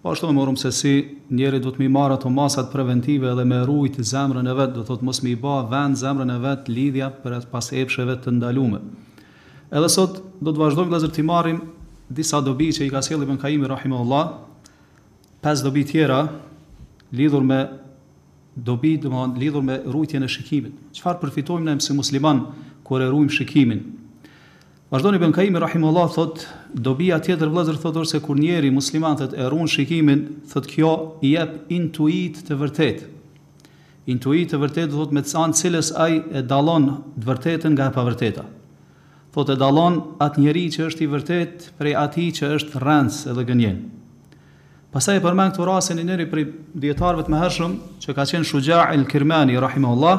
Po ashtu e morëm se si njeri duhet mi marrë ato masat preventive edhe me rujt zemrën e vet, do thotë mos me i ba vend zemrën e vet lidhja pas epsheve të ndalume. Edhe sot do të vazhdojmë vëllezër t'i marrim disa dobi që i ka sjellë Ibën Kajimi rahimehullah, pesë dobi tjera lidhur me dobi, domethonë lidhur me rujtjen e shikimit. Çfarë përfitojmë ne si musliman kur e rujmë shikimin? Vazhdon Ibën Kaimi rahimullah thotë, Dobia tjetër vëllezër thotë është se kur njeri musliman thotë e run shikimin, thotë kjo i jep intuitë të vërtetë. Intuitë të vërtetë do thotë me anë të cilës ai e dallon të vërtetën nga e pavërteta. Thotë e dallon atë njeri që është i vërtetë prej atij që është rrenc edhe gënjen. Pastaj e përmend këtu rastin e njëri prej dijetarëve të mëhershëm që ka qenë Shuja el-Kirmani rahimullah,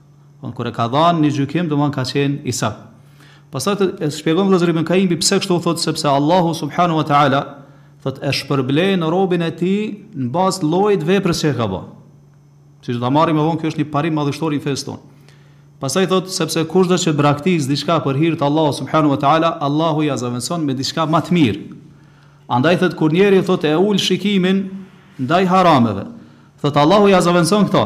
Domthon kur e ka dhënë një gjykim, domthon ka qenë i saktë. Pastaj e shpjegon vëllezër Ibn Kaimi pse kështu thotë sepse Allahu subhanahu wa taala thotë e shpërblen robin e tij në bazë llojit veprës që e ka bë. Siç do ta marrim më vonë, ky është një parim madhështor i fesë tonë. Pastaj thotë sepse kushdo që braktis diçka për hir të Allahut subhanahu wa taala, Allahu ia zavendson me diçka më të mirë. Andaj thotë kur njeriu thotë e ul shikimin ndaj harameve, thotë Allahu ia zavendson këto.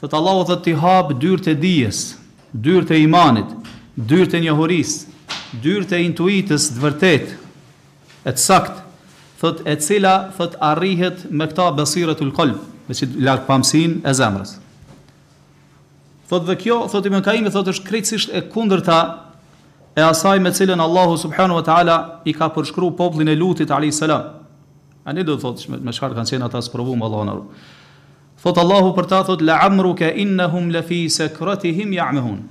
Thot Allahu thot t'i hap dyert e dijes, dyert e imanit, dyert e njohurisë, dyert e intuitës të vërtetë e të saktë, thot e cila thot arrihet me këta basiratul kalb, me largpamësinë e zemrës. Thot dhe kjo thot Ibn Kaimi thot është krejtësisht e kundërta e asaj me cilën Allahu subhanahu wa taala i ka përshkruar popullin e Lutit alayhis salam. E dimë do të thotë me çfarë kanë qenë ata sprovuar Allahu na Thotë Allahu për ta, thotë, La'amruke innahum lafi sakratihim ya'mahun.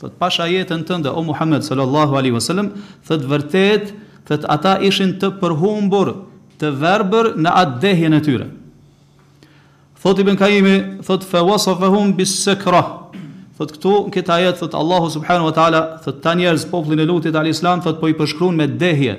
Thotë, Pasha jetën tënde, o Muhammed, sallallahu alejhi ve sellem, thotë, Vërtet, thotë, ata ishin të përhumbur, të verbër në atë dehjen e tyre. Thotë Ibn Kaimi, thotë, Fa wasafahum bis sakrah. Thotë këtu, në këtë ajet, thotë Allahu subhanahu wa taala, thotë këta njerëz popullin e Lutit alayhis salam, thotë po i përshkruan me dehje,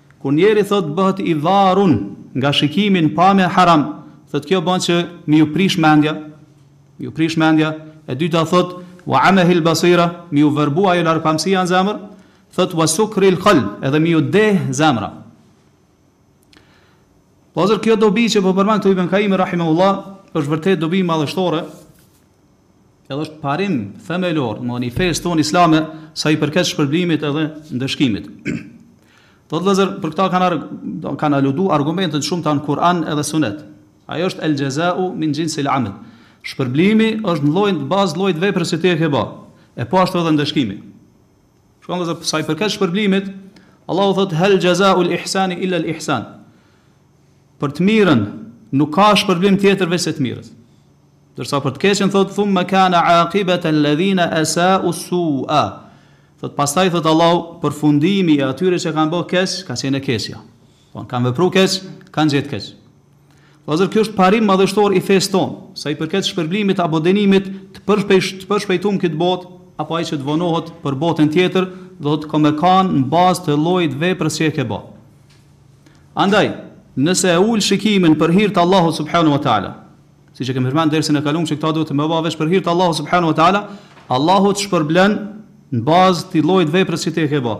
Kur njeri thotë bëhet i varun nga shikimi në pamje haram, thotë kjo bën që me ju prish mendja, me ju prish mendja, e dyta thotë wa amahil basira, me ju vërbu ajo largpamësia në zemër, thotë wa sukril qalb, edhe me ju deh zemra. Vëllezër kjo dobi që po përmend këtu Ibn Kaimi rahimahullah, është vërtet dobi madhështore, Edhe është parim themelor i fesë tonë islame sa i përket shpërblimit edhe ndëshkimit. Do thotë vëllezër, për këta kanë, kanë aludu argumentet e shumta në Kur'an edhe sunet. Ai është el gjezau min gjinsil amel. Shpërblimi është në llojin, në bazë llojit veprës që ti e ke ba. E po ashtu edhe ndëshkimi. Shikoni vëllezër, sa i përket shpërblimit, Allahu thot, hel gjeza ul ihsani illa el ihsan. Për të mirën, nuk ka shpërblim tjetër veç se të mirës. Ndërsa për të keqen, thot, thumme kana akibete ledhina esau sua. Thot, pastaj, thot Allahu, përfundimi i atyre që kanë bo keq, ka qenë e keqja. Domethënë kanë vepru keq, kanë gjetë keq. Vëllazër, ky është parim madhështor i fesë tonë, sa i përket shpërblimit apo dënimit të përshpejsh, të përshpejtuar këtë botë, apo ai që të vonohet për botën tjetër, do thotë ka me kan në bazë të llojit veprës që e ke ba. Andaj, nëse e ul shikimin për hir të Allahut subhanu wa taala, siç e kemi përmend dersin e kaluar që këta duhet me bë veç për hir të Allahut subhanu wa taala, Allahu të shpërblen në bazë të llojit veprës që ti e ke ba.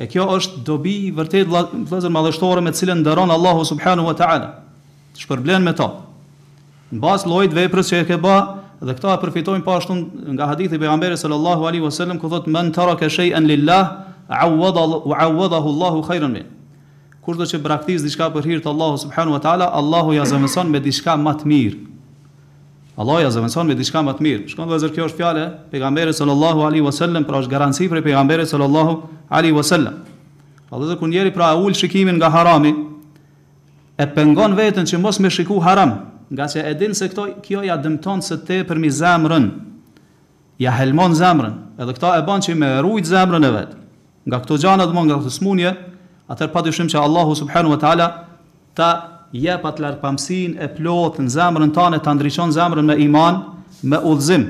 E kjo është dobi vërtet vëllezër madhështore me të cilën nderon Allahu subhanahu wa taala. Të shpërblen me to. Në bazë llojit veprës që e ke bë dhe këta e përfitojmë po ashtu nga hadithi i pejgamberit sallallahu alaihi wasallam ku thotë men taraka shay'an lillah awada wa awadahu Allahu khayran min. Kushdo që braktis diçka për hir të Allahut subhanahu wa taala, Allahu ja zëvendëson me diçka më të mirë. Allahu ja zëvendëson me diçka më të mirë. Shikoni vëllazër kjo është fjalë e pejgamberit sallallahu alaihi wasallam, pra është garanci prej pejgamberit sallallahu alaihi wasallam. Pra vëllazër kur njeriu pra e ul shikimin nga harami, e pengon veten që mos me shiku haram, nga që e din se këto kjo ja dëmton së tepërmi zemrën. Ja helmon zemrën, edhe këta e bën që me rujt zemrën e vet. Nga këto gjëra domethënë nga këto smunje, atëherë padyshim që Allahu subhanahu wa taala ta jep atë largpamësinë e plotë në zemrën tane, ta ndriçon zemrën me iman, me udhëzim.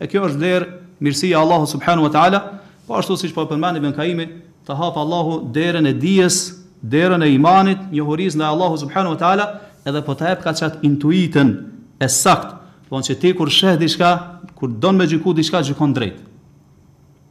E kjo është derë, mirësi e Allahut subhanahu wa ta'ala, po ashtu siç po e përmend Ibn Kaimi, ta hap Allahu derën e dijes, derën e imanit, njohurisë ndaj Allahut subhanahu wa ta'ala, edhe po ta jep ka qat intuitën e saktë, domthon që ti kur sheh diçka, kur don me gjyku diçka, gjykon drejt.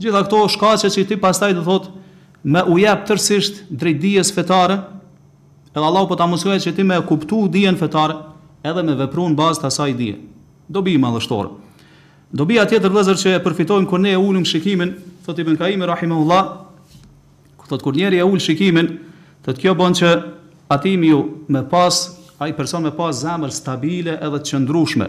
Gjitha këto shkaqe që ti pastaj do thotë me u jep tërësisht drejt dijes fetare, edhe Allahu po ta mundësojë që ti me e kuptu dijen fetare, edhe me vepru në bazë të asaj dije. Dobi madhështore. Dobia tjetër vëllezër që e përfitojmë kur ne e ulim shikimin, thotë Ibn Kaimi rahimahullah, ku thotë kur njeriu e ul shikimin, thotë kjo bën që ai me pas, ai person me pas zemër stabile edhe të qëndrueshme.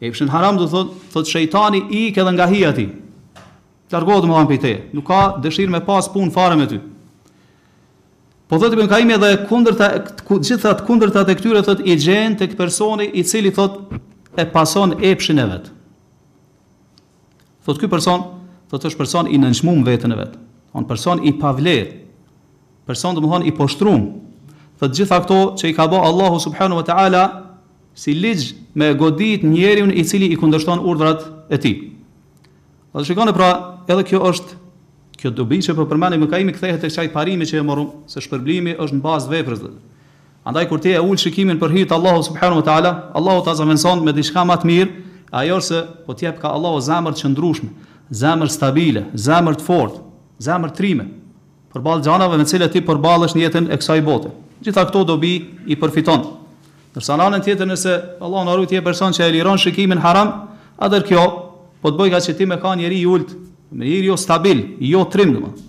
epshin haram do thot, thot shejtani ik edhe nga hija e tij. Largohet domethënë prej te. Nuk ka dëshirë me pas punë fare me ty. Po thot Ibn Kaimi edhe kundërta të gjitha të kundërtat e këtyre thot i gjen tek personi i cili thot e pason epshin e vet. Thotë ky person, thotë është person i nënçmumë veten e vet. Thonë person i pavlerë. Person domethënë i poshtrumë. Thotë gjitha këto që i ka bë Allahu subhanahu wa taala si ligj me e godit njeriun i cili i kundërshton urdhrat e tij. Dhe shikoni pra, edhe kjo është kjo dobi që po përmend Ibn Kaimi kthehet tek qaj parimi që e morëm, se shpërblimi është në bazë veprës. Andaj kur ti e ul shikimin për hir të Allahut subhanu wa ta'ala, Allahu ta zavendëson me diçka ma të mirë, e ajo është se po të jep ka Allahu zemër të qëndrueshme, zemër stabile, zemër të fortë, zemër trime, përballë gjanave me të cilat ti përballesh në jetën e kësaj bote. Gjitha këto dobi i përfiton. Ndërsa në anën tjetër nëse Allahu na ruajt je person që e liron shikimin haram, atëherë kjo po të bëjë që ti me kanë njeri i ulët, njeri jo stabil, jo trim domethënë.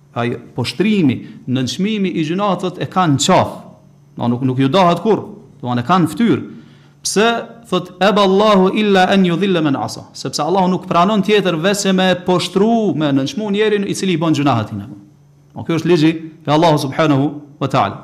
Ai poshtrimi, nënçmimi i gjynahut thotë e kanë në qafë, dmth nuk nuk ju dahet kurrë, dmth e kanë në fytyrë. Pse thotë eba Allahu illa en yudhille men asa, sepse Allahu nuk pranon tjetër veçse me e poshtru, me nënçmu njerin i cili i bën gjynah atij. Po ky është ligji i Allahut subhanehu ua teala.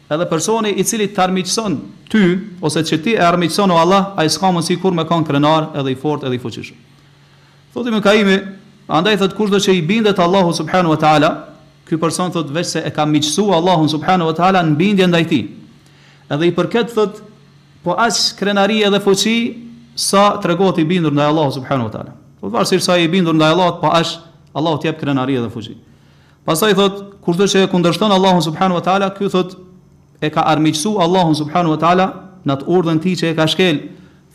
Edhe personi i cili t'armiqëson ty, ose që ti e armiqëson o Allah, ai s'ka mundësi kurrë me kanë krenar edhe i fortë edhe i fuqishëm. Thotë Ibn Kaimi, Andaj thotë kushdo që i bindet Allahut subhanahu wa ta'ala, ky person thotë veçse e ka miqësu Allahun subhanahu wa ta'ala në bindje ndaj tij. Edhe i përket thotë po aq krenari edhe fuqi sa tregohet i bindur ndaj Allahut subhanahu wa ta'ala. Po varësisht sa i bindur ndaj Allahut, po aq Allahu t'jep krenari edhe fuqi. Pastaj thot, kushdo që e kundërshton Allahun subhanahu wa taala, ky thot e ka armiqësu Allahun subhanahu wa taala në atë urdhrin e tij që e ka shkel.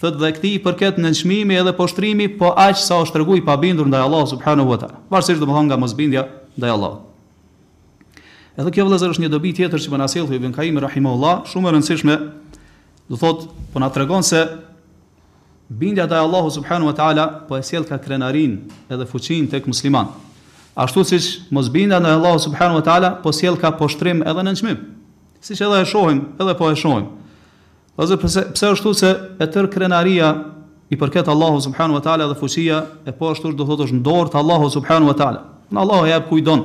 Thot dhe këtij i përket nënçmimi edhe poshtrimi po aq sa është tregu i pabindur ndaj Allahut subhanahu wa taala, varësisht domethënë nga mosbindja ndaj Allahut. Edhe kjo vëllazër është një dobi tjetër që po na sjell Ibn Kaimi rahimahullah, shumë e rëndësishme. Do thot, po na tregon se Bindja ndaj Allahut subhanu e teala po e sjell ka krenarinë edhe fuqinë tek muslimanë. Ashtu siç mosbindja ndaj Allahut subhanu e teala po sjell ka poshtrim edhe nënçmim. Siç edhe e shohim edhe po e shohim. Ose pse pse ashtu se e tërë krenaria i përket Allahut subhanu e teala dhe fuqia e po ashtu do thotë është në dorë të Allahut subhanu e teala. Allahu ia jep kujt don.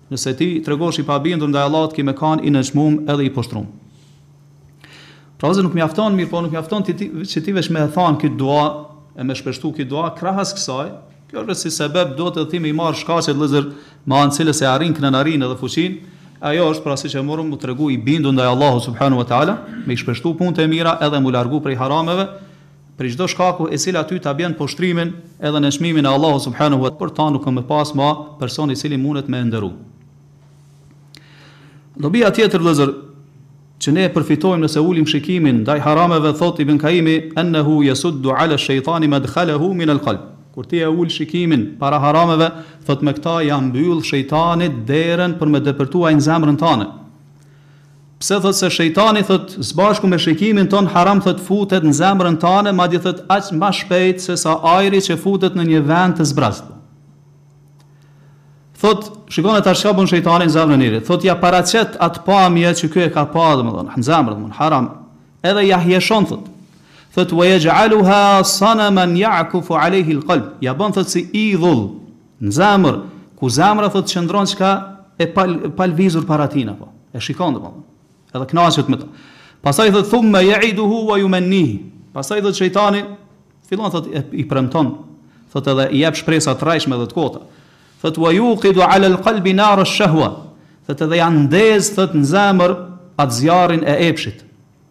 Nëse ti tregohesh i pabindur ndaj Allahut ki me kanë i nënçmumë edhe i poshtrumë. Pra vëllezër nuk mjafton mirëpo nuk mjafton ti që ti veç me e thanë këtë dua e me shpeshtu këtë dua krahas kësaj kjo është si sebeb duhet edhe ti me i marrë shkaqet vëllezër me anë të cilës e arrin krenarinë edhe fuqinë e ajo është pra siç e morëm mu tregu i bindur ndaj Allahut subhanu e teala me i shpeshtu punët e mira edhe mu largu prej harameve Prej çdo shkaku i cili ty ta bjen poshtrimin edhe në nënçmimin e Allahut subhanehu ve, për ta nuk ka me pas ma person i cili munet me i nderu. Dobija tjetër vëllezër që ne e përfitojmë nëse ulim shikimin ndaj harameve thotë Ibn Kaimi ennehu yasuddu ala shejtani madkhalehu min al qalb. Kur ti e ul shikimin para harameve, thotë me këtë ja mbyll shejtanit derën për me depërtu ai në zemrën tënde. Pse thot se shejtani thot sbashku me shikimin ton haram thot futet n'zemrën tane madje thot aq ma shpejt se sa ajri qe futet në një vend të zbraztë thot shikoni tash çka bon shejtani n'zemrën e njerit thot ja paraqet atë pamje që ky e ka pa domethënë n'zemër domethënë haram edhe ja hjeshon thot thot wa yaj'aluha sanaman ya'kufu alejhi l'qalb ja bon thot si idhull N'zemër, ku zemra thotë qëndron qika e pa palëvizur para tina po. E shikon domethënë. Edhe kënaqet me të. Pastaj thotë thumma ya'iduhu wa yumannihi. Pastaj thotë shejtani fillon thotë i premton, thotë edhe i jep shpresa të rrejshme dhe të kota. Thotë wa yuqidu 'ala al-qalbi nar ash-shahwa. Thotë edhe ja ndez thotë n'zemër atë zjarrin e epshit.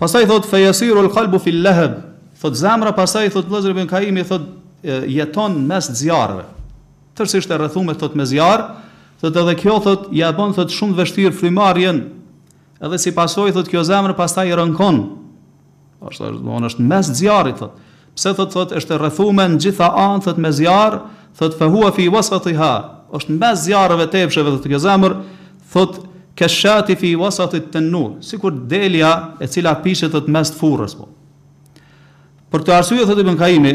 Pastaj thot fejasiru el kalbu fil leheb, thot zemra pastaj thot vëllezër ibn Kaimi thot jeton mes zjarreve. Tërësisht e rrethume thot me zjarr, thot edhe kjo thot ja bën thot shumë vështirë frymarrjen. Edhe si pasojë thot kjo zemër pastaj rënkon. Pastaj thot është mes zjarrit thot. Pse thot thot është e rrethume në gjitha anë thot me zjarr, thot fa huwa fi wasatiha, është në mes zjarreve të epsheve thot kjo zemër, thot kashati fi wasati tanur, sikur delja e cila piqet thot n'mes të furrës po. Për këtë arsye thot Ibn Kaimi,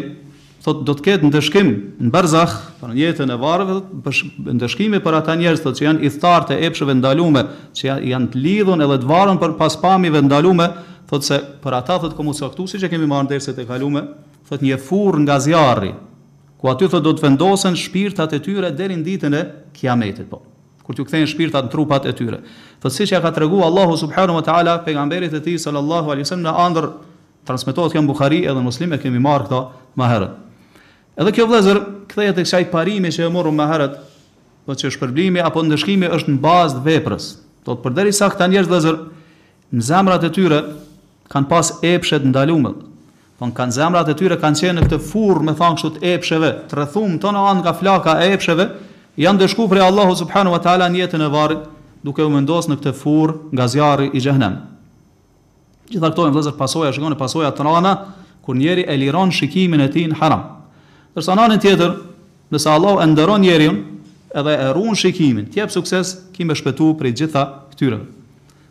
thot do të ketë ndëshkim në barzah, pra në jetën e varreve, ndëshkimi për ata njerëz thot që janë ithtar të epsheve t'ndalume, që janë të lidhun edhe të varun përmas pamjeve t'ndalume, Thotë se për ata thotë ka me u caktu siç e kemi marrë në derset e kalume, thotë një furrë nga zjarri, ku aty thotë do të vendosen shpirtat e tyre deri në ditën e Kijametit, po kur t'ju kthehen shpirtat në trupat e tyre. Thotë siç ja ka tregu Allahu subhanu wa ta'ala pejgamberit të tij sallallahu alejhi wasallam në andër transmetohet kjo në Buhari edhe në Muslim e kemi marrë këtë më herët. Edhe kjo vëllezër kthehet te qaj parimi që e morëm më herët, po që shpërblimi apo ndëshkimi është në bazë të veprës. Thotë përderisa këta njerëz vëllezër Në zemrat e tyre kanë pas epshe të ndalume, po kanë zemrat e tyre kanë qenë në këtë furrë me thanë kështu të epsheve, të rrethume n'tana anë nga flaka e epsheve, janë ndëshku prej Allahut subhanahu wa ta'ala në jetën e varrit, duke u vendosë në këtë furrë nga zjarri i xhehenemit. Gjitha këto janë vëllezër pasoja, shikoni pasoja të rëna kur njeri e liron shikimin e tij në haram. Ndërsa në anën tjetër, nëse Allahu e nderon njeriun, edhe e ruan shikimin, të jep sukses, ki me shpëtu prej gjitha këtyre.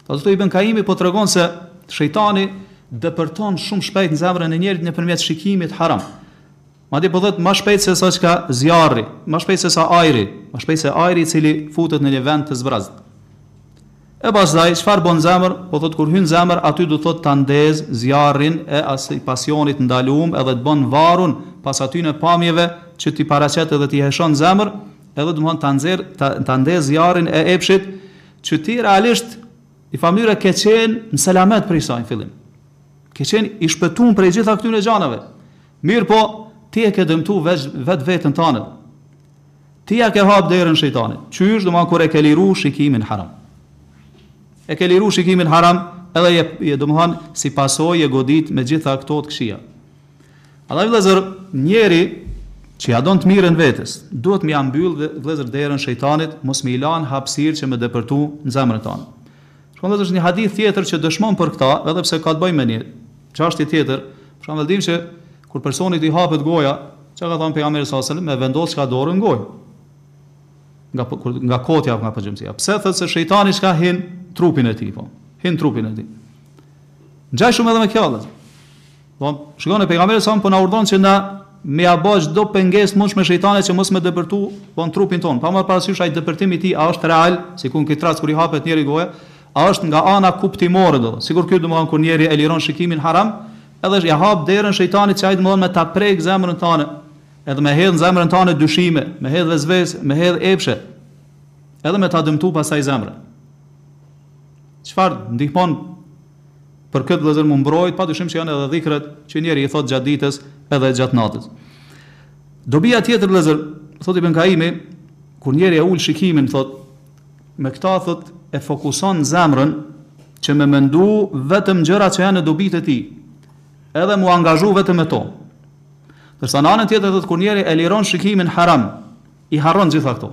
Pastaj Ibn Kaimi po tregon se shejtani depërton shumë shpejt në zemrën e njerit nëpërmjet shikimit haram. Madje po thotë më shpejt se sa çka zjarri, më shpejt se sa ajri, më shpejt se ajri i cili futet në një vend të zbrazë. E pastaj çfarë bën n'zemër? Po thotë kur hyn n'zemër, aty do thotë ta ndez zjarrin e atij pasionit t'ndalum edhe të bën t'varun pas atyne pamjeve që t'i paraqet edhe t'i hijeshon n'zemër, edhe domethonë ta nxjerr ta, ta ndez zjarrin e epshit Që ti realisht n'fakt ke qenë në selamet prej saj në fillim. Ke qenë i shpëtuar prej gjitha këtyre gjërave. Mirëpo, ti e ke dëmtu vet vet veten tënde. Ti ja ke hap derën shejtanit. Qysh domethan kur e ke liru shikimin haram. E ke liru shikimin haram edhe je, je domethan si pasojë i godit me gjitha këto të këqija. Prandaj vëllezër, njeri që ja don të mirën vetes, duhet me ja mbyll vëllezër derën shejtanit, mos me i lanë hapësirë që me depërtu në zemrën tonë. Shkon vëllezër një hadith tjetër që dëshmon për këtë, edhe pse ka të bëjë me një çështje tjetër, për shembull dimë që kur personit i hapet goja, çka ka thënë pejgamberi sallallahu alajhi wasallam, e vendos çka dorën në gojë. Nga po, nga kotja apo nga përgjimësia. Pse thotë se shejtani çka hin n'trupin e tij po? Hin n'trupin e tij. Ngjaj shumë edhe me kjo, Do shikoni pejgamberi sa po na urdhon që na me ja bë çdo pengesë t'mundshme shejtanit që mos me depërtu po n'trupin ton. Pa marr parasysh ai depërtim i tij a është real, sikur n'ket rast kur i hapet njerit goja, a është nga ana kuptimore do. Sikur ky domethënë kur njeri e liron shikimin haram, edhe ja hap derën shejtanit që ai domethënë me ta prek zemrën tënde, edhe me hedh në zemrën tënde dyshime, me hedh vesvese, me hedh epshe, edhe me ta dëmtu pastaj zemrën. Çfarë ndihmon Për këtë vëllezër m'u mbrojt padyshim që janë edhe dhikret që njeri i thotë gjatë ditës edhe gjatë natës. Dobija tjetër vëllezër, thotë Ibn Kaimi, kur njeri e ul shikimin thotë me këta thotë e fokuson zemrën që me mendu vetëm n'gjëra që janë në dobitë e tij edhe m'u angazhu vetëm me to ndërsa në anën tjetër thotë kur njeri e liron shikimin haram i harron gjitha këto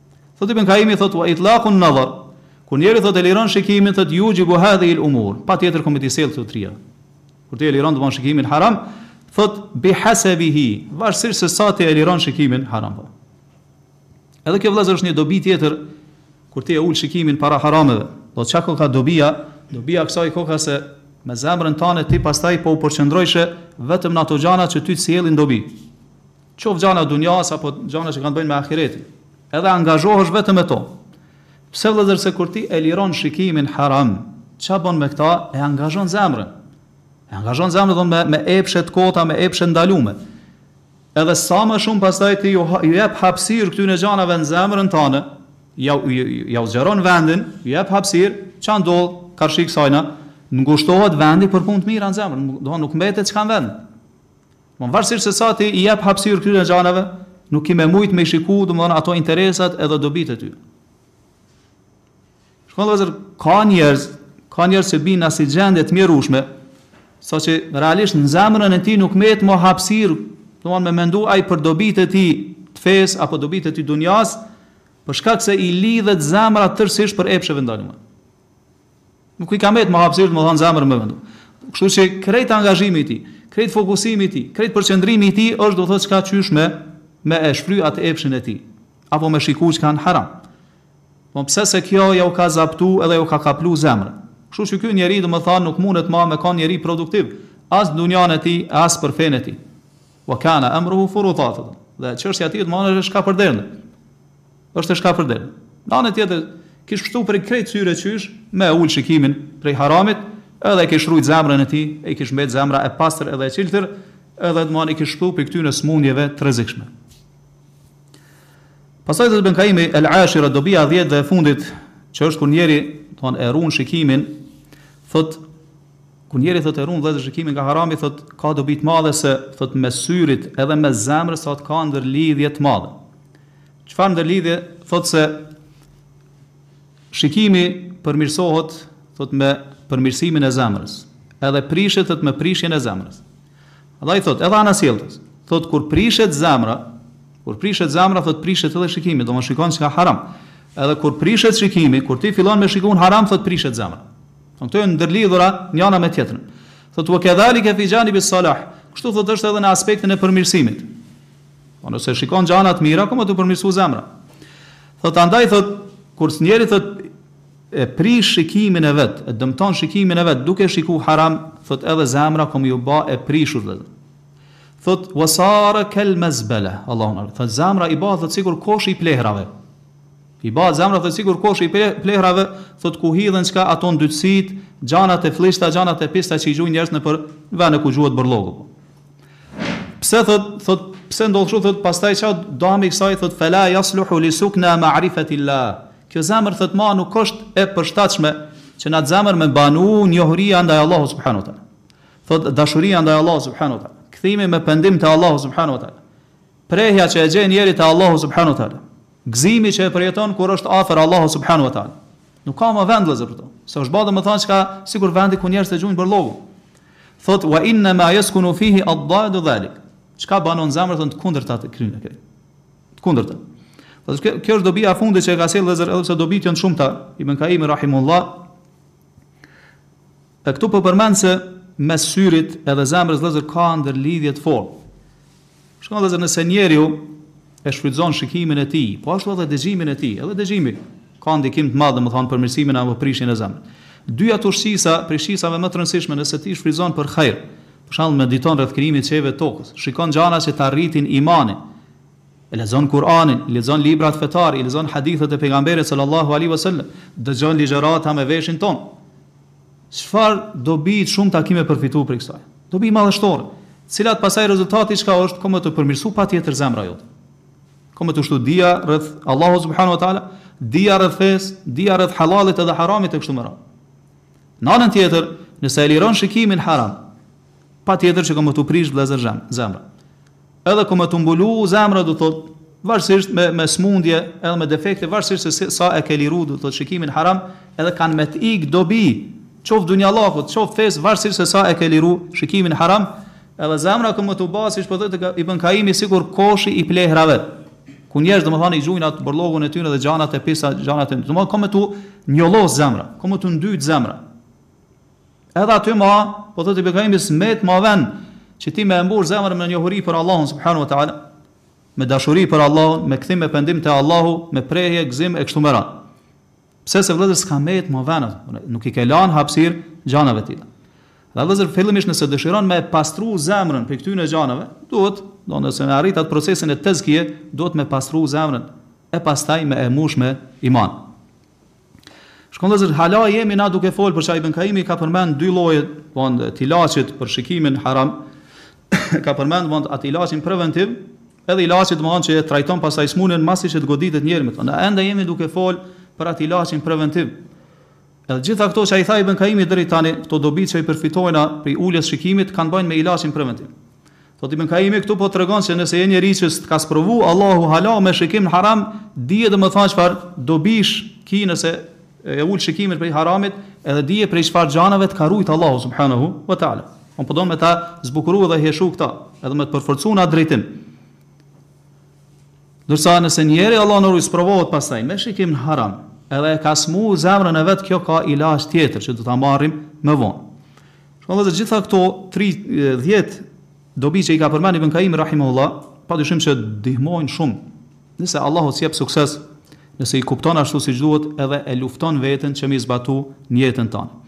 Thotë Ibn Kaimi thotë wa itlaqun nadhar, kur njeriu thotë e liron shikimin thotë yujibu hadhihi al-umur, patjetër ka me t'i sjellë këto tria. Kur ti e liron domon shikimin haram, thotë bihasabihi, varësisht se sa ti e liron shikimin haram. Po. Edhe kjo vëllezër është një dobi tjetër kur ti e ul shikimin para harameve. Do çka ka dobia, dobia kësaj koka se me zemrën tane ti pastaj po u përqendrojshe vetëm në ato gjana që ty të sjellin dobi. qoftë gjana e dunjas apo gjana që kanë të bëjnë me ahiretin, edhe angazhohesh vetëm me to. Pse vëllazër se kur ti e liron shikimin haram, ç'a bën me këta? E angazhon zemrën. E angazhon zemrën do me me epshe të kota, me epshe ndalume. Edhe sa më shumë pastaj ti ju, u jep hapësirë këtyre gjanave në zemrën tënde, ja u zgjeron vendin, ju jep hapësirë, ç'a ndodh karshi kësajna? Ngushtohet vendi për punë të mira në zemër, do nuk mbetet çka vend. Më varësisht se sa ti i jep hapësirë këtyre gjanave, nuk ki me mujt me i shiku, domethënë ato interesat edhe dobitë e tyre. Shkon vëllezër, ka njerëz, ka njerëz që bin në si gjendje të mjerushme, sa që realisht në zemrën e tij nuk mbetet më hapësirë, domethanë me mendu ai për dobitë e tij të fesë, apo dobitë e tij të dunjas, për shkak se i lidhet zemra tërsisht prej epsheve ndalume. Nuk i ka mbet më hapësirë domethanë n'zemër me mendu. Kështu që krejt angazhimi i tij, krejt fokusimi i tij, krejt përqendrimi i tij është do thotë çka qysh me me e shfry atë epshin e tij, apo me shiku çka janë haram. Po pse se kjo ja u ka zaptu edhe u ka kaplu zemrën. Kështu që ky njeri domethënë nuk mundet ma me kanë njeri produktiv, as në dunjanë e tij e as për fenë e tij. Wa kana amruhu furuta, thotë. Dhe çështja e tij domethënë është e shkapërderdhme. Është e shkapërderdh. Në anën tjetër, kish pshtu prej krejt këtyre qysh me e ul shikimin prej haramit, edhe e kish rujt zemrën e tij, e i kish mbet zemra e pastër edhe e çiltër, edhe domthon i kish shpëtu prej këtyre smundjeve të rrezikshme. Pastaj thotë Ibn Kajimi el-Ashira dobia e dhjetë dhe e fundit, që është kur njeri, domthon e ruan shikimin, thotë Kur njeri thotë e ruan vëllezër shikimin nga harami, thotë ka dobi të madhe se thotë mes syrit edhe mes zemrës thotë ka ndërlidhje të madhe. Çfarë ndërlidhje, thotë se shikimi përmirësohet, thotë me përmirësimin e zemrës, edhe prishet, thotë me prishjen e zemrës. Andaj thotë, edhe anasjelltas, thotë kur prishet zemra, kur prishet zemra, thotë prishet edhe shikimi, domethënë shikon çka haram. Edhe kur prishet shikimi, kur ti fillon me shiku haram, thotë prishet zemra. Domethënë këto janë ndërlidhura njëra me tjetrën. Thotë wa kadhalika fi janibis salah. Kështu thotë është edhe në aspektin e përmirësimit. Po nëse shikon gjana të mira, ka me t'u përmirësu zemra. Thot andaj thot kur njeri thot e prish shikimin e vet, e dëmton shikimin e vet duke shiku haram, thot edhe zemra ka me ju bë e prishur vëllazër. Thot wasara kal mazbala, Allahu akbar. Thot zemra i bëhet thot sikur koshi i plehrave. I bëhet zemra thot sikur koshi i plehrave, thot ku hidhen çka ato ndytësitë, gjanat e flliqta, gjanat e pista që i gjujnë njerëzit nëpër vende ku gjuhet bërllogu. Pse thot, thot pse ndodh kështu thot pastaj çka o dami i kësaj thot fala yasluhu li sukna ma'rifati llah. Kjo zemër thot ma nuk është e përshtatshme që në atë zemër me banu njohuria ndaj Allahut subhanahu wa taala. Thot dashuria ndaj Allahut subhanahu wa taala. Kthimi me pendim te Allahu subhanahu wa taala. Prehja që e gjen njeri te Allahu subhanahu wa taala. Gëzimi që e përjeton kur është afër Allahu subhanahu wa taala. Nuk ka më vend vëllezër për to. Se është bërë domethënë çka sikur vendi ku njerëzit e gjujnë bërllogun. Thotë, Wa inna ma yeskunu fihi addadu dhalik. Çka banon zemra thonë të kundërtat e këtyne, okej. Të kundërtat. Thotë kjo, kjo është dobia e fundit që e ka sjell vëllezër edhe pse dobitë janë të shumta. Ibn Kaimi rahimahullah. E këtu po përmend se mes syrit edhe zemrës vëllezër ka ndërlidhje të fortë. Shikoni vëllezër, nëse njeriu e shfrytëzon shikimin e tij, po ashtu edhe dëgjimin e tij, edhe dëgjimi ka ndikim të madh, domethënë për përmirësimin apo prishjen e zemrës. Dy këto shqisa, prej shqisave më të rëndësishme, nëse ti i shfrytëzon për hajr, për shembull mediton rreth krijimit të qiejve e tokës, shikon gjëra që ta rritin imanin, e lexon Kur'anin, i lexon librat fetar, i lexon hadithet e pejgamberit sallallahu alaihi wasallam, dëgjon ligjërata me veshin tënd. Çfarë dobi të shumta ki me përfitu prej kësaj. Dobi madhështore. Cila pastaj rezultati çka është, ka me t'u përmirësu patjetër zemra jote. Ka me t'u shtu dija rreth Allahut subhanahu wa taala, dija rreth fesë, dija rreth halalit edhe haramit e kështu me radhë. Në anën tjetër, nëse e liron shikimin haram, Patjetër që ka me t'u prish vëllezër zhem, zemra. Edhe ka me t'u mbulu zemra do të thotë varësisht me me smundje edhe me defekte varësisht se si sa e ke liru do të thotë shikimin haram edhe kanë me të ik dobi qoftë t'dunjallëkut qoftë t'fesë varësisht se sa e ke liru shikimin haram edhe zemra ka me t'u ba siç po thotë Ibn Kaimi sikur koshi i plehrave ku njerëzit domethënë i gjujnë atë bërllogun e tyre dhe gjanat e pista gjanat e domethënë ka me t'u njollos zemra ka me t'u ndyt zemra Edhe aty ma, po thotë Ibn Qayyim s'met ma ven që ti me e mbush zemrën me njohuri për Allahun subhanahu wa taala, me dashuri për Allahun, me kthim me pendim te Allahu, me prehje, gëzim e kështu me radhë. Pse se vëllezër s'ka met më ven, nuk i ke lanë hapësir gjanave të tilla. Dhe vëllezër fillimisht nëse dëshiron me pastru zemrën prej këtyre gjanave, duhet, domethënë me arrit atë procesin e tezkijes, duhet me pastru zemrën e pastaj me e mush me iman. Shikoni vëllezër, hala jemi na duke folë për çka ai Ibn Kaimi ka përmend dy lloje domethënë të ilaçit për shikimin haram, ka përmend domethënë atë ilaçin preventiv, edhe ilaçin domethënë që e trajton pastaj smunjen masi që të goditet njeri me to. Na ende jemi duke folë për atë ilaçin preventiv. Edhe gjitha këto që ai tha Ibn Kaimi deri tani, këto dobi që i përfitojmë prej uljes së shikimit kanë të bëjnë me ilaçin preventiv. Thotë Ibn Kaimi këtu po tregon se nëse je njeri që s'të ka sprovu Allahu hala me shikim në haram, dije domethënë çfarë dobish ki nëse e ul shikimin prej haramit, edhe dije prej çfarë gjanave të ka rujt Allahu subhanahu wa taala. Unë po don me ta zbukuru dhe hjeshu këta, edhe me të përforcu në atë drejtim. Ndërsa nëse njeri Allah na rujt sprovohet pastaj me shikim në haram, edhe e ka smu zemrën e vet kjo ka ilaç tjetër që do ta marrim më vonë. Shiko të gjitha këto 30 dobi që i ka përmend Ibn Kaimi rahimahullah, padyshim që ndihmojnë shumë. Nëse Allahu të jep sukses, nëse i kupton ashtu siç duhet edhe e lufton veten që mi zbatu në jetën tane.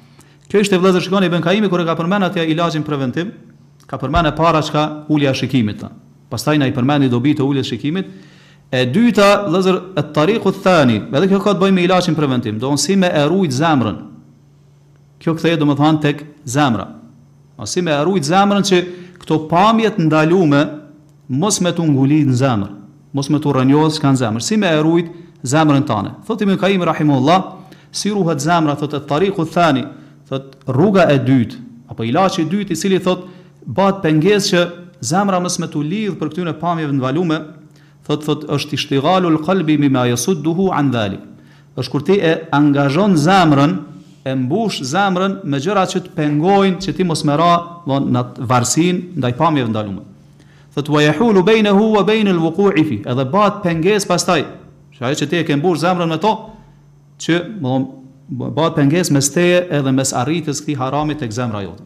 Kjo ishte vëllezër shikoni Ibn Kaimi kur e ka përmend atë ilaçin preventiv, ka përmend e para çka ulja e shikimit. Ta. Pastaj na i përmendi dobitë e uljes shikimit. E dyta, vëllezër, at-tariqu thani, edhe kjo ka të bëjë me ilaçin preventiv, do si me e rujt zemrën. Kjo kthehet domethënë tek zemra. A si me e rujt zemrën që këto pamje të ndalume mos me tu nguli në zemër, mos me tu rrënjosë çka në zemër. Si me e rujt zemrën tane? Thotë Ibn Kaimi rahimehullah, si ruhet zemra thotë et-tariku et-thani, thotë rruga e dytë apo ilaçi i dytë i cili thotë bëhet pengesë që zemra mos me tu lidhë prej këtyre pamjeve të ndalume, Thotë thotë është ishtighalu l'qalbi bima yasudduhu an dhalik. Është kur ti e angazhon zemrën, e mbush zemrën me gjëra që të pengojnë që ti mos me ra, domthon në atë varësinë ndaj pamjeve ndalume. Thotë wa yahulu bejnehu wa bejne l'wuku'i fi. Edhe bëhet pengesë pastaj, që ajo që ti e ke mbush zemrën me to, që, domthon, bëhet pengesë mes teje edhe mes arritjes këtij haramit tek zemra jote.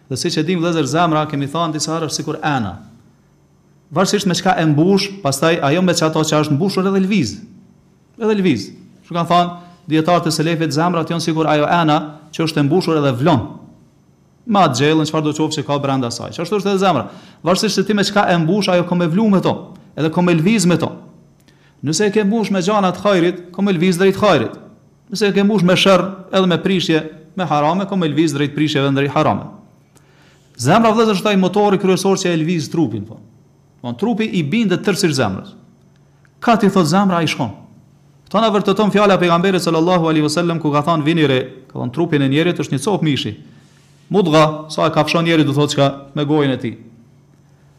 Dhe siç e dimë vëllezër zemra kemi thënë disa herë është sikur ena. Varësisht me çka e mbush, pastaj ajo me çato që është mbushur edhe lviz. Edhe lviz. Siç kanë thënë dietarët e selefit zemrat janë sikur ajo ena që është e mbushur edhe vlon. Me atë gjellën çfarë do qoftë që ka brenda saj. Ashtu është edhe zemra? Varësisht se ti me çka e mbush ajo ka me vlu me to, edhe ka me lviz me to. Nëse e ke mbush me gjana të hajrit, ka me lviz drejt hajrit. Nëse e ke mbush me sherr edhe me prishje me harame ka me lviz drejt prishjeve drejt harameve. Zemra vëllezër është ai motori kryesor që e lviz trupin, po. Domthon trupi i bindet tërësisht zemrës. Kah t'i thot zemra ai shkon. Kto na vërteton fjala e pejgamberit sallallahu alaihi wasallam ku ka thënë vini re, ka thënë në trupin e njerit është një copë mishi. Mudgha, sa e kafshon njëri do thotë çka me gojën e tij.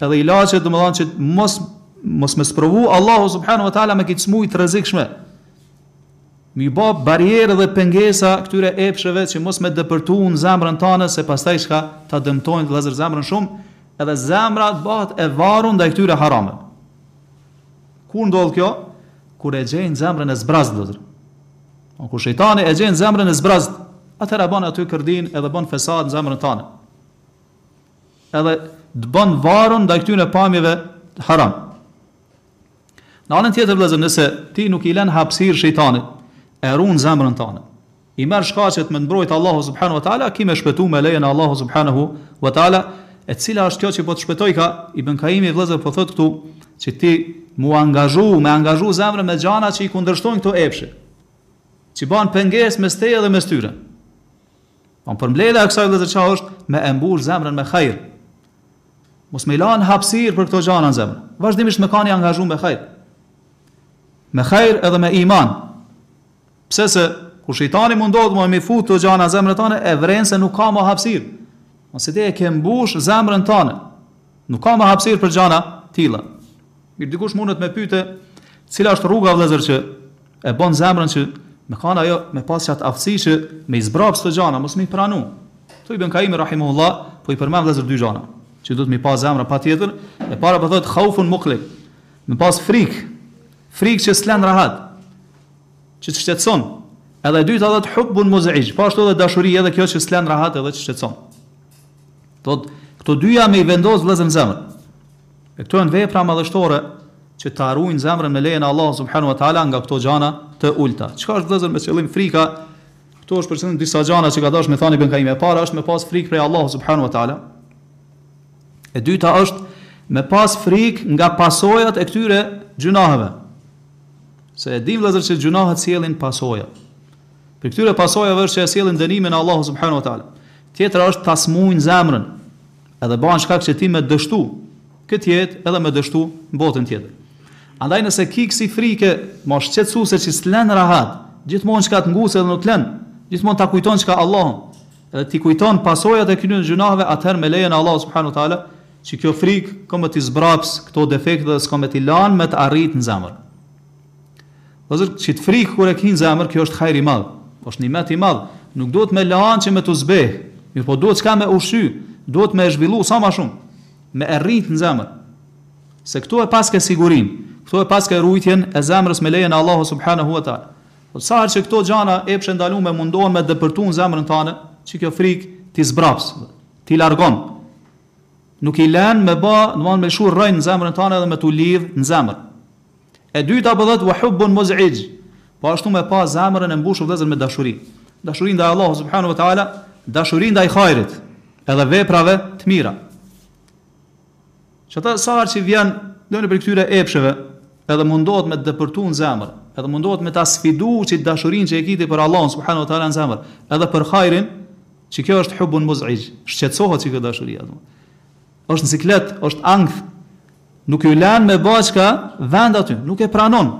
Edhe ilaçet, domethënë që mos mos me t'sprovu Allahu subhanahu wa taala me këtë smuj të rrezikshme. Mi bë barrierë dhe pengesa këtyre epsheve që mos me depërtu n'zemrën tane se pastaj çka ta dëmtojnë vëllazër zemrën shumë, edhe zemra të bëhet e varur ndaj këtyre harameve. Kur ndodh kjo? Kur e gjejnë zemrën e zbrazët vëllazër. Po kur shejtani e gjen zemrën e zbrazët, atëra bën aty kërdin edhe bën fesad në zemrën tonë. edhe të bën varun ndaj këtyre pamjeve të haram. Në anën tjetër vëllezër, nëse ti nuk i lën hapësirë shejtanit, e ruan zemrën tane. I merr shkaqet me u mbrojt Allahu subhanahu wa taala, ki me shpëtu me lejen e Allahu subhanahu wa taala, e cila është kjo që po të shpëton çka Ibn Kaimi vëllezër po thotë këtu që ti mu angazhu, me e angazhu zemrën me gjana që i kundërshtojnë këto epshe, që banë pengesë mes teje dhe mes tyre. Po përmbledhja e kësaj vëllezër çka është me e mbush zemrën me hajr. Mos me i lanë hapësirë për këto gjana në zemër. Vazhdimisht me kanë i angazhu me hajr. Me hajr edhe me iman. Pse se kur shejtani mundohet me mi fut këto gjana në zemrën tane e vren se nuk ka ma hapësirë. Masi ti e ke mbush zemrën tane. Nuk ka më hapësirë për gjana të tilla. Mirë dikush mundet me pyt cila është rruga vëllezër që e bën zemrën që me kanë ajo me pas qat aftësi që me i zbraps këto gjana, mos me i pranu. Këtu Ibn Kaimi rahimehullah, po i përmend vëllezër dy gjana që duhet me pas zemra patjetër, e para po thotë khaufun muqlik. Me pas frikë, frikë që s'të len rahat, që të shqetson. Edhe e dyta thotë hubbun muz'ij, po ashtu edhe dashuria edhe kjo që s'të len rahat edhe të shqetson. Do t'thotë këto dyja me i vendos vëllezër në zemër. E këto janë vepra madhështore që ta ruajnë zemrën me lejen e Allahut subhanahu wa taala nga këto gjana të ulta. Çka është vëllezër me qëllim frika? Këtu është për qëllim disa gjana që ka dashur me thanë Ibn Kaimi. E para është me pas frikë prej Allahut subhanahu wa taala. E dyta është me pas frikë nga pasojat e këtyre gjunaheve. Se e dim vëllezër se gjunahet sjellin pasoja. Prej këtyre pasojave është që e sjellin dënimin e Allahut subhanahu wa taala. Tjetra është ta smujnë zemrën, edhe bëhen shkak që ti me dështu këtë jetë edhe me dështu në botën tjetër. Andaj nëse ki kësi frike, shqetësuese që s'të len rahat, gjithmonë çka të ngucë edhe nuk të lën, gjithmonë ta kujton çka Allahun, edhe t'i kujton pasojat e këtyre gjunaheve, atëherë me lejen e Allahut subhanahu wa taala, qikjo frikë ka me t'i zbraps këto defekte dhe s'ka me t'i lanë me të arrit në zemër. Vëllazër, qit frikë kur e ki në zemër, kjo është hajr i madh, është nimet i madh, nuk duhet me e lanë që me t'u zbehë, mirëpo duhet çka me e ushqy, duhet me e zhvillu sa më shumë, me e rrit në zemër. Se këtu e paske sigurinë, këtu e paske rujtjen e zemrës me lejen e Allahut subhanahu wa taala. Po sa herë që këto gjana epshe t'ndalume mundohen me depërtu në zemrën tane, qikjo frikë t'i zbraps, t'i largon. Nuk i lën me ba, domthonë me lshu rranj në zemrën tane dhe me t'u lidh në zemër. E dyta po thotë wa hubbun muz'ij, po ashtu me pas zemrën e mbushur vëllezër me dashuri. Dashuri ndaj Allahut subhanahu wa taala, dashuri ndaj hajrit, edhe veprave të mira. Që ata sa herë që vjen ndonjë prej këtyre epsheve, edhe mundohet me të depërtuar në zemër, edhe mundohet me ta sfiduar qat dashurinë që e ki ti për Allahun subhanahu wa taala në zemër, edhe për hajrin, që kjo është hubun muz'ij, shqetësohet që kjo dashuri atë. Është n'siklet, është ankth. Nuk ju len me ba çka vend aty, nuk e pranon.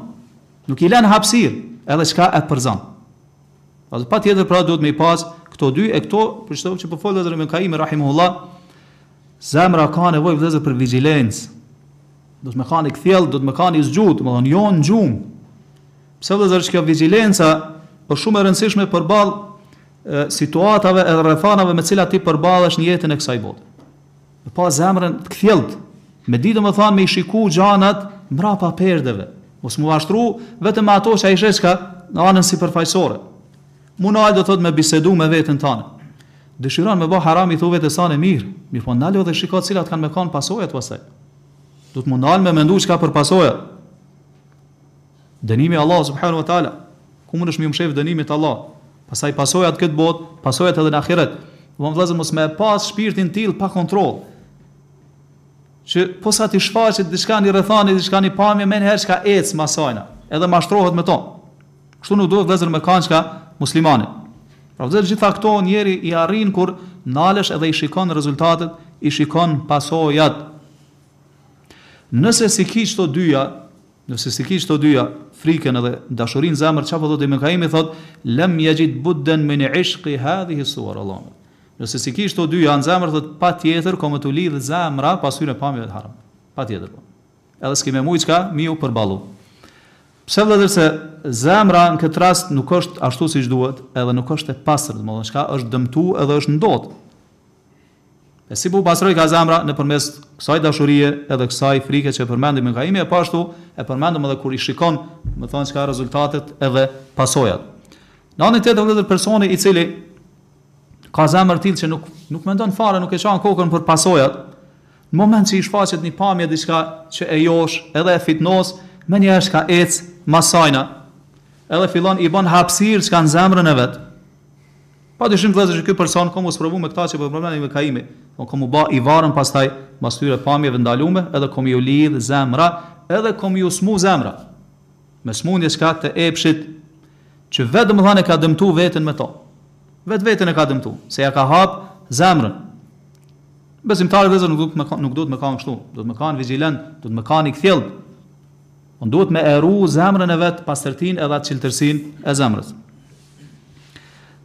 Nuk i lën hapësirë, edhe çka e përzon. Patjetër pra duhet me i pas këto dy e këto për çdo që po folë edhe Ibn Kajimi rahimehullah. Zemra ka nevojë vëllezër për vigjilencë. Do të me kanë i kthjellt, do të me kanë i zgjut, domethënë jo në gjum. Pse vëllezër që kjo vigjilenca është shumë e rëndësishme përballë situatave edhe rrethanave me të cilat ti përballesh në jetën e kësaj bote. Me pas zemrën të kthjellët, me di domethanë me i shiku gjanat mrapa perdeve, mos m'u mashtru vetëm me ato që ai i sheh çka në anën sipërfaqësore. M'u nal do thot me bisedu me veten tane. Dëshiron me bo haram i thu vetes tane mirë, mirë po nalu edhe shiko cilat kanë me kanë pasojat pastaj. Do të m'u nal me mendu çka për pasojat. Dënimi i Allahut subhanahu wa ta'ala, ku mundesh me ju mshef dënimit Allahut, pastaj pasojat këtë botë, pasojat edhe në ahiret. Domthon vëllezër mos me pas shpirtin e tillë pa kontroll, që posa t'i shfaqet diçka në rrethanë, diçka në pamje, menjëherë çka ec mas sajna, edhe mashtrohet me to. Kështu nuk duhet vëllezër me kanë çka muslimani. Pra vëllezër gjitha këto njeri i arrin kur nalesh edhe i shikon rezultatet, i shikon pasojat. Nëse s'i ki qëto dyja, Nëse s'i ki qëto dyja frikën edhe dashurinë në zemër çfarë po thotë Ibn Kaimi thotë lem yajid budden min ishqi hadhihi suwar Allah Nëse s'i ki qëto dyja në zemër thotë patjetër ka me t'u lidh zemra pas tyre pamjeve të haram. Patjetër po. Edhe s'ke me mujt çka me iu përballu. Pse vëllezër se zemra në këtë rast nuk është ashtu siç duhet, edhe nuk është e pastër, domethënë çka është dëmtu edhe është ndot. E si po u pastrojka zemra nëpërmes kësaj dashurie edhe kësaj frike që e përmendi Ibn Kaimi e po ashtu e përmendëm edhe kur i shikon domethënë çka rezultatet edhe pasojat. Në anën tjetër o vëllezër personi i cili ka zemër të tillë që nuk nuk mendon fare, nuk e çan kokën për pasojat, në moment që i shfaqet një pamje diçka që e josh edhe e fitnos, menjëherë çka ec mas sajna, edhe fillon i bën hapësirë çka në zemrën e vet. Pa dyshim vëllezër që ky person ka mu sprovu me këta që po përmendni Ibn Kaimi, domthon ka mu ba i varën pastaj mbas këtyre pamjeve të ndalume, edhe ka mu ju lidh zemra edhe ka mu ju smu zemra me smundje, çka të epshit që vet domethën e ka dëmtu veten me to, vet veten e ka dëmtu se ja ka hap zemrën. Besimtari vëllezër nuk duhet me nuk duhet me kanë kështu duhet me kanë vigjilent duhet me kanë i kthjellët duhet me e ru zemrën e vet pastërtin edhe atë çiltërsin e zemrës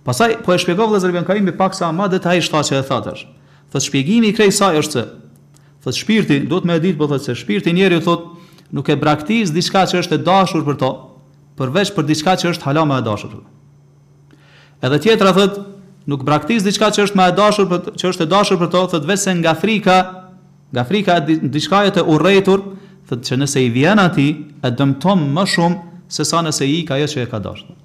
Pastaj po e shpjegon vëllazër Ibn Kaim me pak sa më detajisht atë që e tha tash. Thot shpjegimi i krejt saj është se thot shpirti duhet me e ditë po thot se shpirti i njeriu thot nuk e braktis diçka që është e dashur për to, përveç për diçka që është hala më e dashur. Edhe tjetra thot nuk braktis diçka që është më e dashur për që është e dashur për to, thot veçse nga frika, nga frika e diçkaje e të urrejtur, thot që nëse i vjen atij e dëmton më shumë se sa nëse i ka ajo që e ka dashur.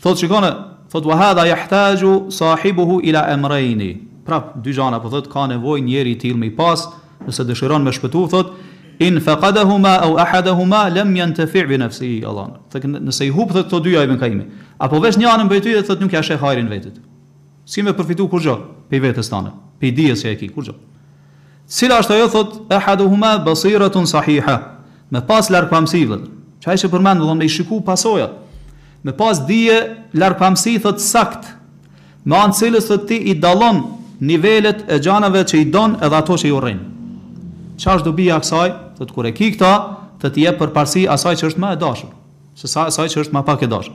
Thotë shikoni, thotë wa hadha yahtaju sahibuhu ila amrayni, pra dy gjana po thotë ka nevojë njeri i tillë me i pas, nëse dëshiron me shpëtu, thotë, in faqadahuma au ahadahuma lam yantafi bi nafsihi Allah. Thotë nëse i hup thotë këto dyja Ibn Kaimi, apo veç njanën prej tyre thotë nuk ia sheh hajrin vetit. S'ke me përfitu kurrgjë prej vetes tënde, prej dijes që e ke kurrgjë. Cila është ajo thotë ehaduhuma basiratun sahiha, me pas largpamësi thotë, çka e përmend domethan me i shiku pasojat, me pas dije largpamësi thotë të saktë, me anë të cilës thotë ti i dallon nivelet e gjanave që i don edhe ato që i urren. Çfarë është dobia e kësaj? Thotë kur e ki këtë, thotë i jep përparësi asaj që është më e dashur, se sa asaj që është më pak e dashur.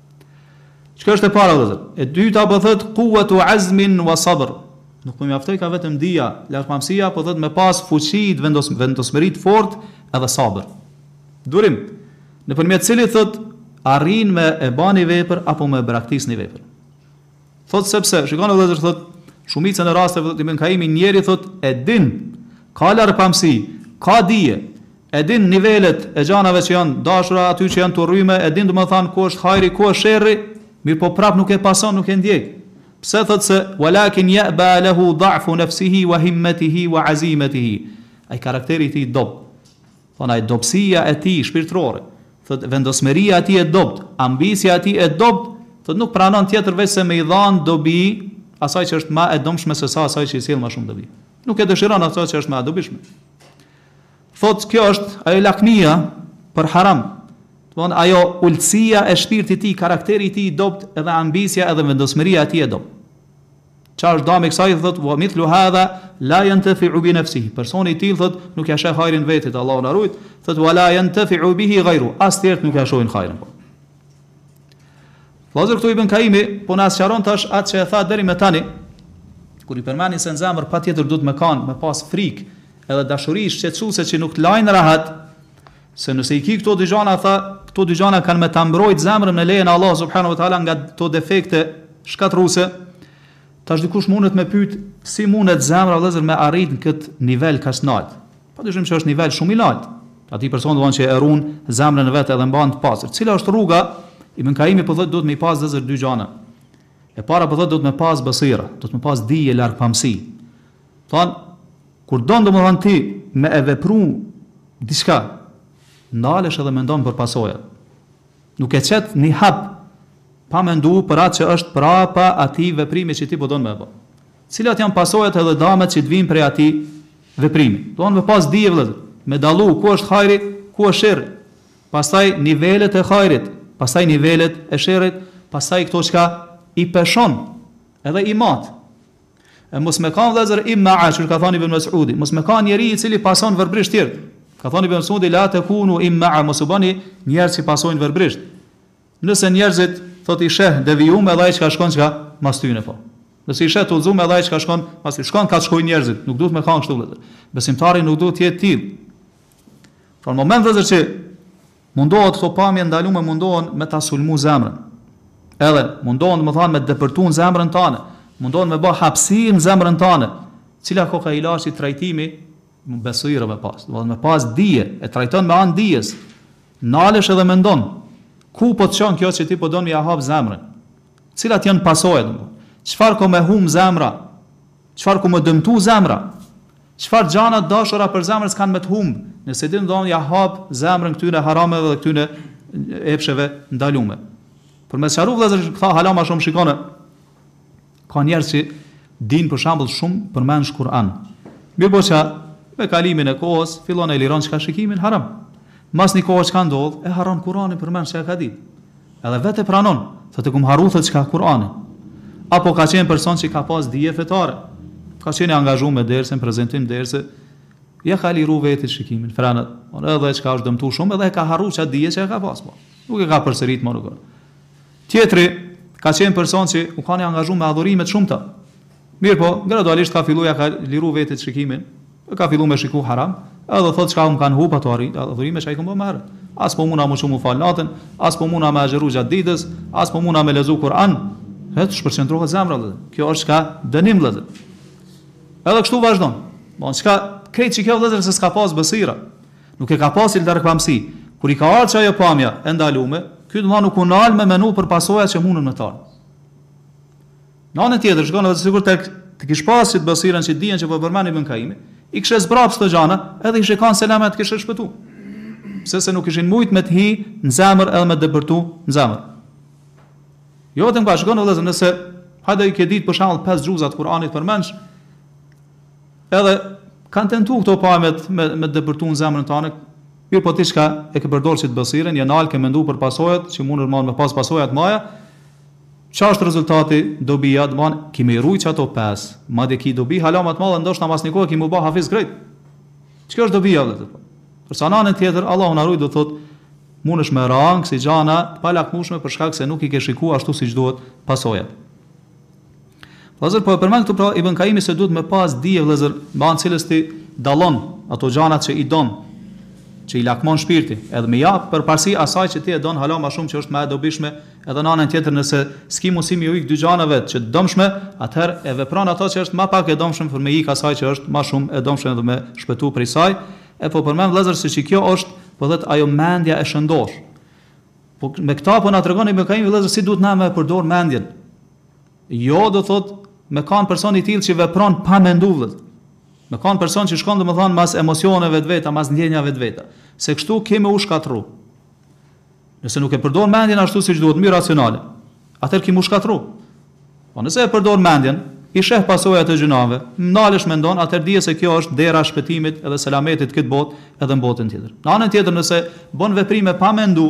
Kjo është e para vëllazër. E dyta po thot kuwatu azmin wa sabr. Nuk po mjaftojka vetëm dija, largpamësia po thot me pas fuqi të vendos vendosmëri të fortë edhe sabër. Durim, nëpërmjet të cilit thot arrin me e ba një vepër apo me e braktis një vepër. Thot sepse, shikoni vëllezër thot, shumicën e rasteve thot Ibn Kaimi njeri thot e din, ka largpamësi, ka dije, e din nivelet e gjanave që janë dashura e atyre që janë t'urryme, e din domethënë ku është hajri, ku është sherri, mirëpo prap nuk e pason, nuk e ndjek. Pse thot se walakin ya'ba lahu da'fu nafsihi wa himmatihi wa azimatihi. Ai karakteri i tij i dobt. Thon ajo, dobësia e tij shpirtërore, thotë, vendosmëria e tij e dobët, ambicia e tij e dobët, thotë, nuk pranon tjetër veçse me i dhanë dobi asaj që është më e dëmshme se sa asaj që i sjell më shumë dobi. Nuk e dëshiron atë që është më e dobishme. Thotë, kjo është ajo lakmia për haram, thonë, ajo ultësia e shpirtit të tij, karakteri i tij i dobët, edhe ambicia edhe vendosmëria e tij e dobët. Ca është dami i kësaj, thotë, wa mithlu hadha la yantafi'u bi nafsihi, personi i tillë, thotë, nuk ia sheh hajrin vetit, Allahu na ruajt, thotë, wa la yantafi'u bihi ghayruhu, as tjerët nuk ia shohin hajrin. Vëllazër këtu Ibn Kaimi po na sqaron tash atë që e tha deri më tani, kur i përmendi se në zemër patjetër duhet me kanë, me pas frikë, edhe dashuri shqetësuese që nuk të lan rahat, Se nëse i ki këto dy gjana tha, këto dy gjana kanë me ta mbrojtë zemrën me lejen e Allahut subhanahu wa taala nga këto defekte shkatërruese, tash dikush mundet me pyet si mundet zemra o vëllezër me arrit në këtë nivel kaq të lartë? Padyshim që është nivel shumë i lartë. Atij person domethënë që e ruan zemrën e vet edhe e mban të pastër. Cila është rruga? Ibn Kaimi po thotë duhet me i pas vëllezër dy gjana. E para po thotë duhet me pas basira, duhet me pas dije largpamësi. Domethan, kur don domethënë ti me e vepru diçka, ndalesh edhe mendon për pasojat. Nuk e qet një hap pa mendu për atë që është prapa atij veprimi që ti po don me e ba. Cilat janë pasojat edhe damet që të vijnë prej atij veprimi. Duhet me pas dije vëllezër, me dallu ku është hajri, ku është sherri. Pastaj nivelet e hajrit, pastaj nivelet e sherrit, pastaj këto çka i peshon edhe i mat. E mos me kanë vëllazër imma, ashtu ka thënë Ibn Mas'udi, mos me kanë njeri i cili pason verbrisht tjerët. Ka thënë Ibn Mas'udi la tekunu imma mos u bëni njerëz që pasojnë verbrisht. Nëse njerëzit thotë i sheh devijum edhe ai çka shkon çka mas tyne po. Nëse i sheh të udhëzum edhe ai çka shkon mas tyne. Shkon ka shkojnë njerëzit, nuk duhet me kanë kështu vëllazër. Besimtari nuk duhet të jetë tillë. Por në moment vëllazër që Mundohet këto pamje t'ndalume mundohen me ta sulmu zemrën edhe mundohen domethënë me depërtu në zemrën tane mundohen me ba hapsinë në zemrën tane cila ko ka ilaçi trajtimi besira me pas domethënë me pas dije e trajton me anë dijes nalesh edhe mendon ku po të çon kjo që ti po don me ja hap zemrën cilat janë pasojat çfarë ka me humb zemra Çfarë ka me dëmtu zemra? Çfarë gjana të dashura për zemrën kanë me të humb, nëse ti don me ja hap zemrën këtyre harameve dhe këtyre epsheve t'ndalume. Për me sqaru vëllezër këta hala ma shumë shikone, ka njerëz që dinë për shembull shumë përmendsh Kur'an. Mirëpo ça me kalimin e kohës fillon e liron çka shikimin haram. Mas një kohë çka ndodh e harron Kur'anin përmendsh çka ka ditë. Edhe vetë e pranon, thotë e kum harru thotë çka Kur'ani. Apo ka qenë person që ka pas dije fetare. Ka qenë i angazhu me derse, prezantim derse, ja ka liru vetit shikimin, frenat, edhe çka është dëmtu shumë edhe e ka harru çat dije që e ka pas, po. Nuk e ka përsërit më rrugën. Tjetri ka qenë person që u kanë angazhu me adhurime të shumta. Mirëpo, gradualisht ka fillu ia ka liru vetit shikimin, ka fillu me shiku haram, edhe thotë çka më kanë hup ato farë adhurime që i kom bo më herët. As po muna mu çu mu fal natën, as po muna me agjëru gjatë ditës, as po muna me lexu Kur'an, het shpërqendrohet zemra vëllezër. Kjo është çka? Dënim vëllezër. Edhe kështu vazhdon. Domthon çka krejt qikjo vëllezër se s'ka pas besire. Nuk e ka pas largpamësi. Kur i ka ardhur qajo pamja e ndalume, ky domthon nuk u nal me menu për pasojat që munën me ta. Në anën tjetër, qetash edhe sikur ti t'kishe pas qit besiren qit dijen që po përmend Ibën Kajimi, i kishe zbraps këto gjana edhe kishe kanë selamet kishe shpëtu. Pse se nuk kishin mujt me t'hi në zemër edhe me depërtu në zemër. Jo vetëm kaq po vëllezër nëse hajde i ke ditë për shembull pesë xhuza të Kur'anit përmendsh edhe kanë tentu këto pamjet me me depërtu në zemrën tane, mirë po ti çka e ke përdorë qit besiren, je nalë ke mendu për pasojat që mundet munet me pas pasoja ma, Ça është rezultati dobia t'ban ki me i rujt qato pesë madje ki dobi hala ma të madhe ndoshta mas një kohe ki me u ba hafiz krejt qikjo është dobia vëllezër po ndërsa në anën tjetër Allahu na rujt do të thot munesh me ra n'kësi gjana të pa lakmushme për shkak se nuk i ke shiku ashtu siç duhet pasojat. Vëllezër po e përmend këtu pra Ibën Kajimi se duhet me pas dije vëllezër me anë t'cilës ti dallon ato gjanat që i don, që i lakmon shpirti, edhe me jap përparësi asaj që ti e don hala ma shumë që është ma e dobishme edhe në anën tjetër nëse s'ki mundësi me ju ik dy gjanave që të dëmshme atëherë e vepron ato që është ma pak e dëmshme për me ik asaj që është ma shumë e dëmshme edhe me shpëtu prej saj e po përmend vëllezër se që kjo është po thotë ajo mendja e shëndoshë po me këta po na tregon Ibn Kajimi vëllezër si duhet na me përdor mendjen Jo do thot me kan person i tillë që vepron pa mendu vëllezër. Me kan person që shkon domethën mas emocioneve të veta, mas ndjenjave të veta. Se kështu ke me u shkatrru. Nëse nuk e përdor mendjen ashtu siç duhet, n'mënyrë racionale, atëherë ke mu shkatrru. Po nëse e përdor mendjen, i sheh pasojat e gjanave, ndalesh mendon, atëherë dije se kjo është dera e shpëtimit edhe selametit n'këtë botë edhe në botën tjetër. Në anën tjetër nëse bën veprime pa mendu,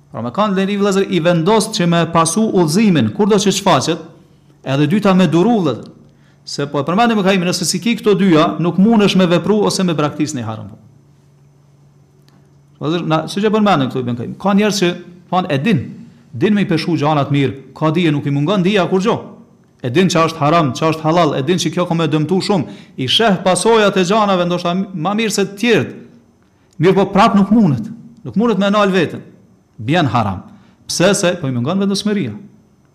Pra me kanë njeri vëllezër i vendost që me pasu udhëzimin, kurdo që shfaqet, edhe dyta me duru vëllezër, se po e përmend Ibën Kajimi, nëse s'i ki këto dyja, nuk mundesh me vepru ose me braktis një haram. Vëllezër, na, siç e përmend këtu Ibën Kajimi, ka njerëz që, thom, e din, din me i peshu gjanat mirë, ka dije, nuk i mungon dije, kurgjo, e din çka është haram, çka është halal, e din që kjo ka me dëmtu shumë, i sheh pasojat e gjanave, ndoshta ma mirë se tjerët, Mirëpo prap nuk mundet. Nuk mundet me e nal veten. Bjen haram. Pse se po i mungon vendosmëria.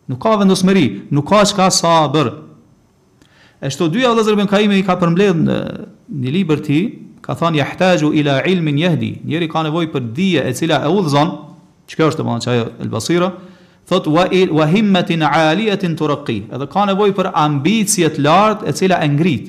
Nuk ka vendosmëri, nuk ka çka sabër. E këto dyja vëllezër ibn Kaimi i ka përmbledh në një libër t'tij, ka thënë yahtaju ila ilmin yahdi, njeri ka nevojë për dije e cila e udhëzon, çka është domethënë çajo el basira, thot wa il wa himmatin aliyatin turqi, edhe ka nevojë për ambicie të lartë e cila e ngrit.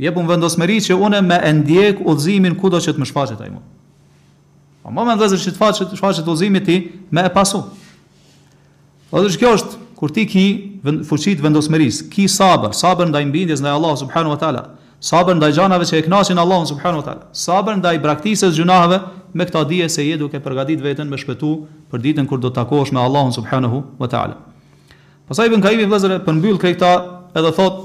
Jepu më vendosmëri që unë me e ndjek udhëzimin kudo që të më shfaqet ai mu. Po më vendosë që të faqet, të shfaqet udhëzimi ti me e pasu. Po dhe kjo është kur ti ki fuqi t'vendosmërisë, ki sabër, sabër ndaj bindjes ndaj Allahut subhanahu wa taala, sabër ndaj gjanave që e kënaqin Allahun subhanahu wa taala, sabër ndaj braktisjes gjunaheve, me këta dije se je duke përgatit veten me shpëtu për ditën kur do të takohesh me Allahun subhanahu wa taala. Pastaj ibn Kaimi vëllezër e përmbyll këta edhe thotë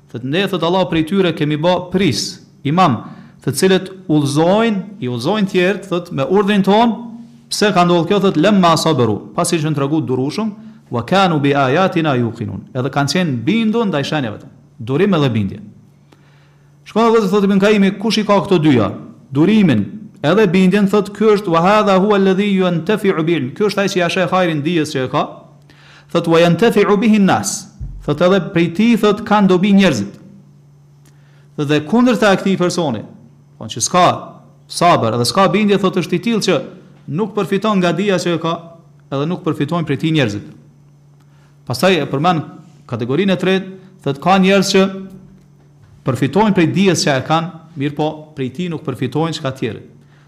Thot ne thot Allahu prej tyre kemi ba pris, imam, të cilët udhëzojnë, i udhëzojnë tjerët, thot me urdhrin tonë, pse ka ndodhur kjo thot lemma sabaru, pasi që janë treguar durushëm, wa kanu bi ayatina yuqinun, edhe kanë qenë bindur ndaj shenjave tona. Durim edhe bindje. Shikoni vëllezër thot Ibn Kaimi, kush i ka këto dyja? Durimin edhe bindjen thot ky është wa hadha huwa alladhi yantafi'u bi ilmihi. Ky është ai që ia sheh hajrin dijes që e ka, Thotë, Wa yantafi'u bihi an-nas. Thotë edhe prej tij thotë kanë dobi njerëzit. Thotë dhe kundërta e këtij personi, po që s'ka sabër dhe s'ka bindje thotë është i tillë që nuk përfiton nga dija që e ka, edhe nuk përfitojnë prej tij njerëzit. Pastaj e përmend kategorinë e tretë, thotë ka njerëz që përfitojnë prej dijes që e kanë, mirëpo prej tij nuk përfitojnë çka tjerë.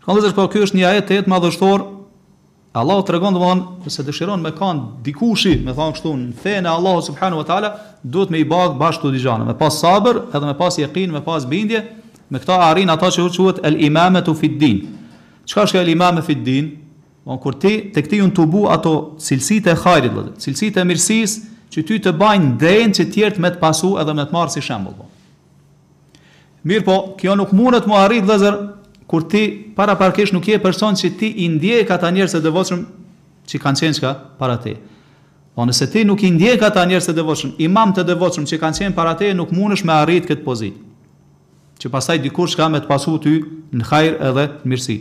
Shikoni vëllezër, ky është një ajet tejet madhështor, Allahu tregon domethonë, nëse dëshiron me kanë dikushi, me thonë kështu, në fenë e Allahut subhanahu wa ta'ala, duhet me i ba bashkë këto dy gjana, me pas sabër, edhe me pas jekin, me pas bindje, me këta arrin ata që quhet el imametu fid din. Qka është qka el imame fid din? Po, kur ti, tek ti janë tubu ato cilësit e hajrit, cilësit e mirësis, që ty të bajnë të denjë që tjertë me të pasu edhe me të marrë si shembull. Po. Mirëpo, kjo nuk mundet mu arrit vëllezër kur ti paraprakisht nuk je person që ti i ndjek ata njerëz të devotshëm që kanë qenë qka para teje. Po nëse ti nuk i ndjek ata njerëz të devotshëm, imam të devotshëm që kanë qenë para teje nuk mundesh me arrit këtë pozitë. Që pastaj dikush qka me të pasu ty në hajër edhe në mirësi.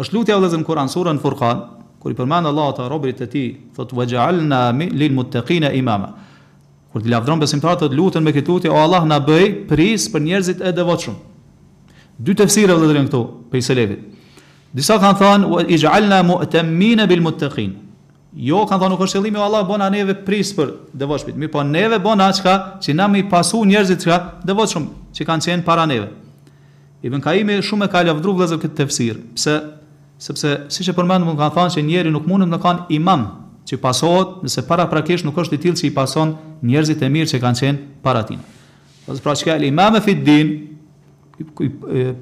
Është lutja vëllezër në Kur'an surën Furqan, kur i përmend Allahu te robërit e tij, thotë waj'alna lil muttaqina imama. Kur t'i lavdron besimtarët thotë luten me këtë lutje o Allah na bëj pris për njerëzit e devotshëm. Dy tefsire vëllezër janë këtu prej selefit. Disa kanë thënë wa ij'alna mu'tamina bil muttaqin. Jo kanë thënë nuk është qëllimi o Allah bona neve pris për devotshmit, mirëpo neve bona çka që na me i pasu njerëzit çka devotshëm që kanë qenë para neve. Ibn Kajimi shumë e ka lavdru vëllezër këtë tefsir. Pse? Sepse, siç e përmendëm unë kam thënë që njeriu nuk mundet me kanë imam që pasohet nëse paraprakisht nuk është i tillë që i pason njerëzit e mirë që kanë qenë para tij. Pra çka el imame fi din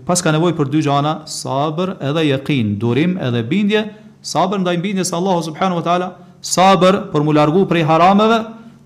pra ka nevojë për dy gjana, sabër edhe jekin, durim edhe bindje, sabër ndaj bindjes së Allahut subhanahu wa taala, sabër për mu largu prej harameve,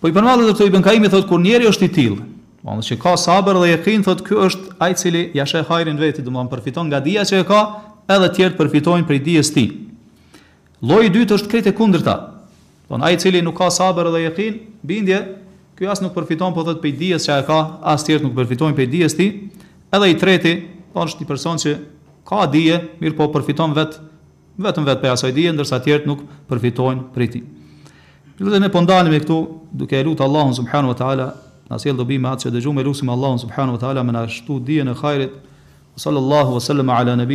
Po i përmendë edhe te Ibn Kajimi, thotë, kur njeriu është i tillë, pra që ka sabër dhe jekin, thotë, ky është ai i cili ia sheh hajrin vetit, domethënë përfiton nga dija që e ka, edhe tjerët përfitojnë prej dijes tij. Lloji i dytë është krejt e kundërta, pra ai i cili nuk ka sabër dhe jekin, bindje, ky as nuk përfiton, po thotë, prej dijes që e ka, as tjerët nuk përfitojnë prej dijes tij, edhe i treti, po është një person që ka dije, mirëpo përfiton vetë, Vetëm vetë prej asaj dije, ndërsa tjerët nuk përfitojnë prej tij. E ne po ndalemi këtu, duke e lutë Allahun subhanehu ue teala na sjellë dobi me atë që e dëgjum, e lusim Allahun subhanehu ue teala me na shtu dijen e hajrit, Sallallahu wasallam ala nabina.